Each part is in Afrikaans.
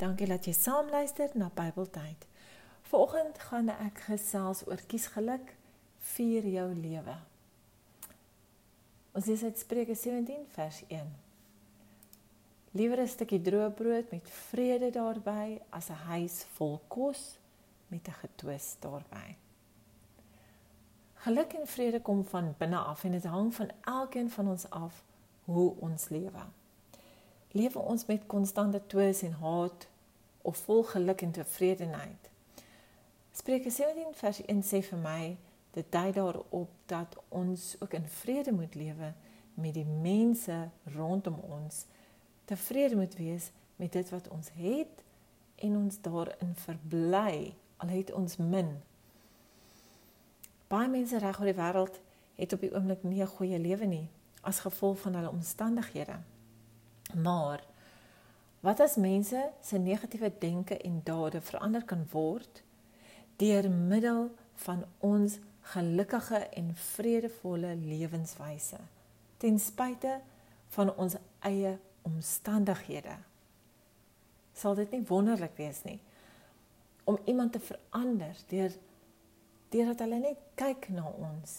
Dankie dat jy saam luister na Bybeltyd. Vanoggend gaan ek gesels oor kies geluk vir jou lewe. Ons lees uit Spreuke 17 vers 1. Liewer 'n stukkie droë brood met vrede daarbey as 'n huis vol kos met 'n getwis daarbey. Geluk en vrede kom van binne af en dit hang van elkeen van ons af hoe ons lewe. Lewe ons met konstante twis en haat of vol geluk en tevredenheid. Spreuke 17 vers 1 sê vir my dit dui daarop dat ons ook in vrede moet lewe met die mense rondom ons, tevrede moet wees met dit wat ons het en ons daarin verbly al het ons min. Baie mense reg oor die wêreld het op die oomblik nie 'n goeie lewe nie as gevolg van hulle omstandighede. Maar Wat as mense se negatiewe denke en dade verander kan word deur middel van ons gelukkige en vredevolle lewenswyse ten spyte van ons eie omstandighede? Sal dit nie wonderlik wees nie om iemand te verander deur deurdat hulle net kyk na ons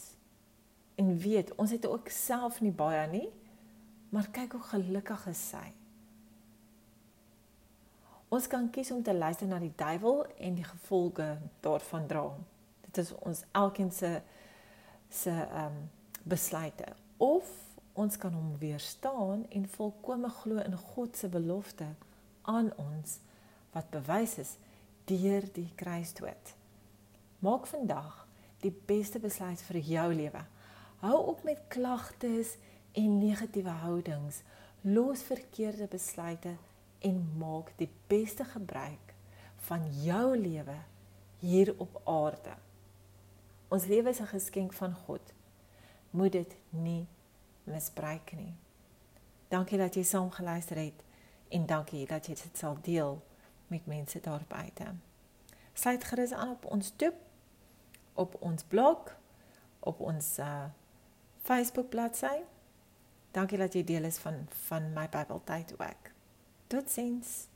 en weet ons het ook self nie baie nie, maar kyk hoe gelukkig is sy. Ons kan kies om te luister na die duiwel en die gevolge daarvan dra. Dit is ons elkeen se se ehm um, besluite of ons kan hom weerstaan en volkome glo in God se belofte aan ons wat bewys is deur die kruisdood. Maak vandag die beste besluit vir jou lewe. Hou op met klagtes en negatiewe houdings. Los verkeerde besluite en maak die beste gebruik van jou lewe hier op aarde. Ons lewe is 'n geskenk van God. Moet dit nie misbruik nie. Dankie dat jy saam geluister het en dankie dat jy dit sal deel met mense daar buite. Sluit gerus aan op ons toep op ons blog op ons uh, Facebook bladsy. Dankie dat jy deel is van van my Bybeltyd ook. Tot ziens.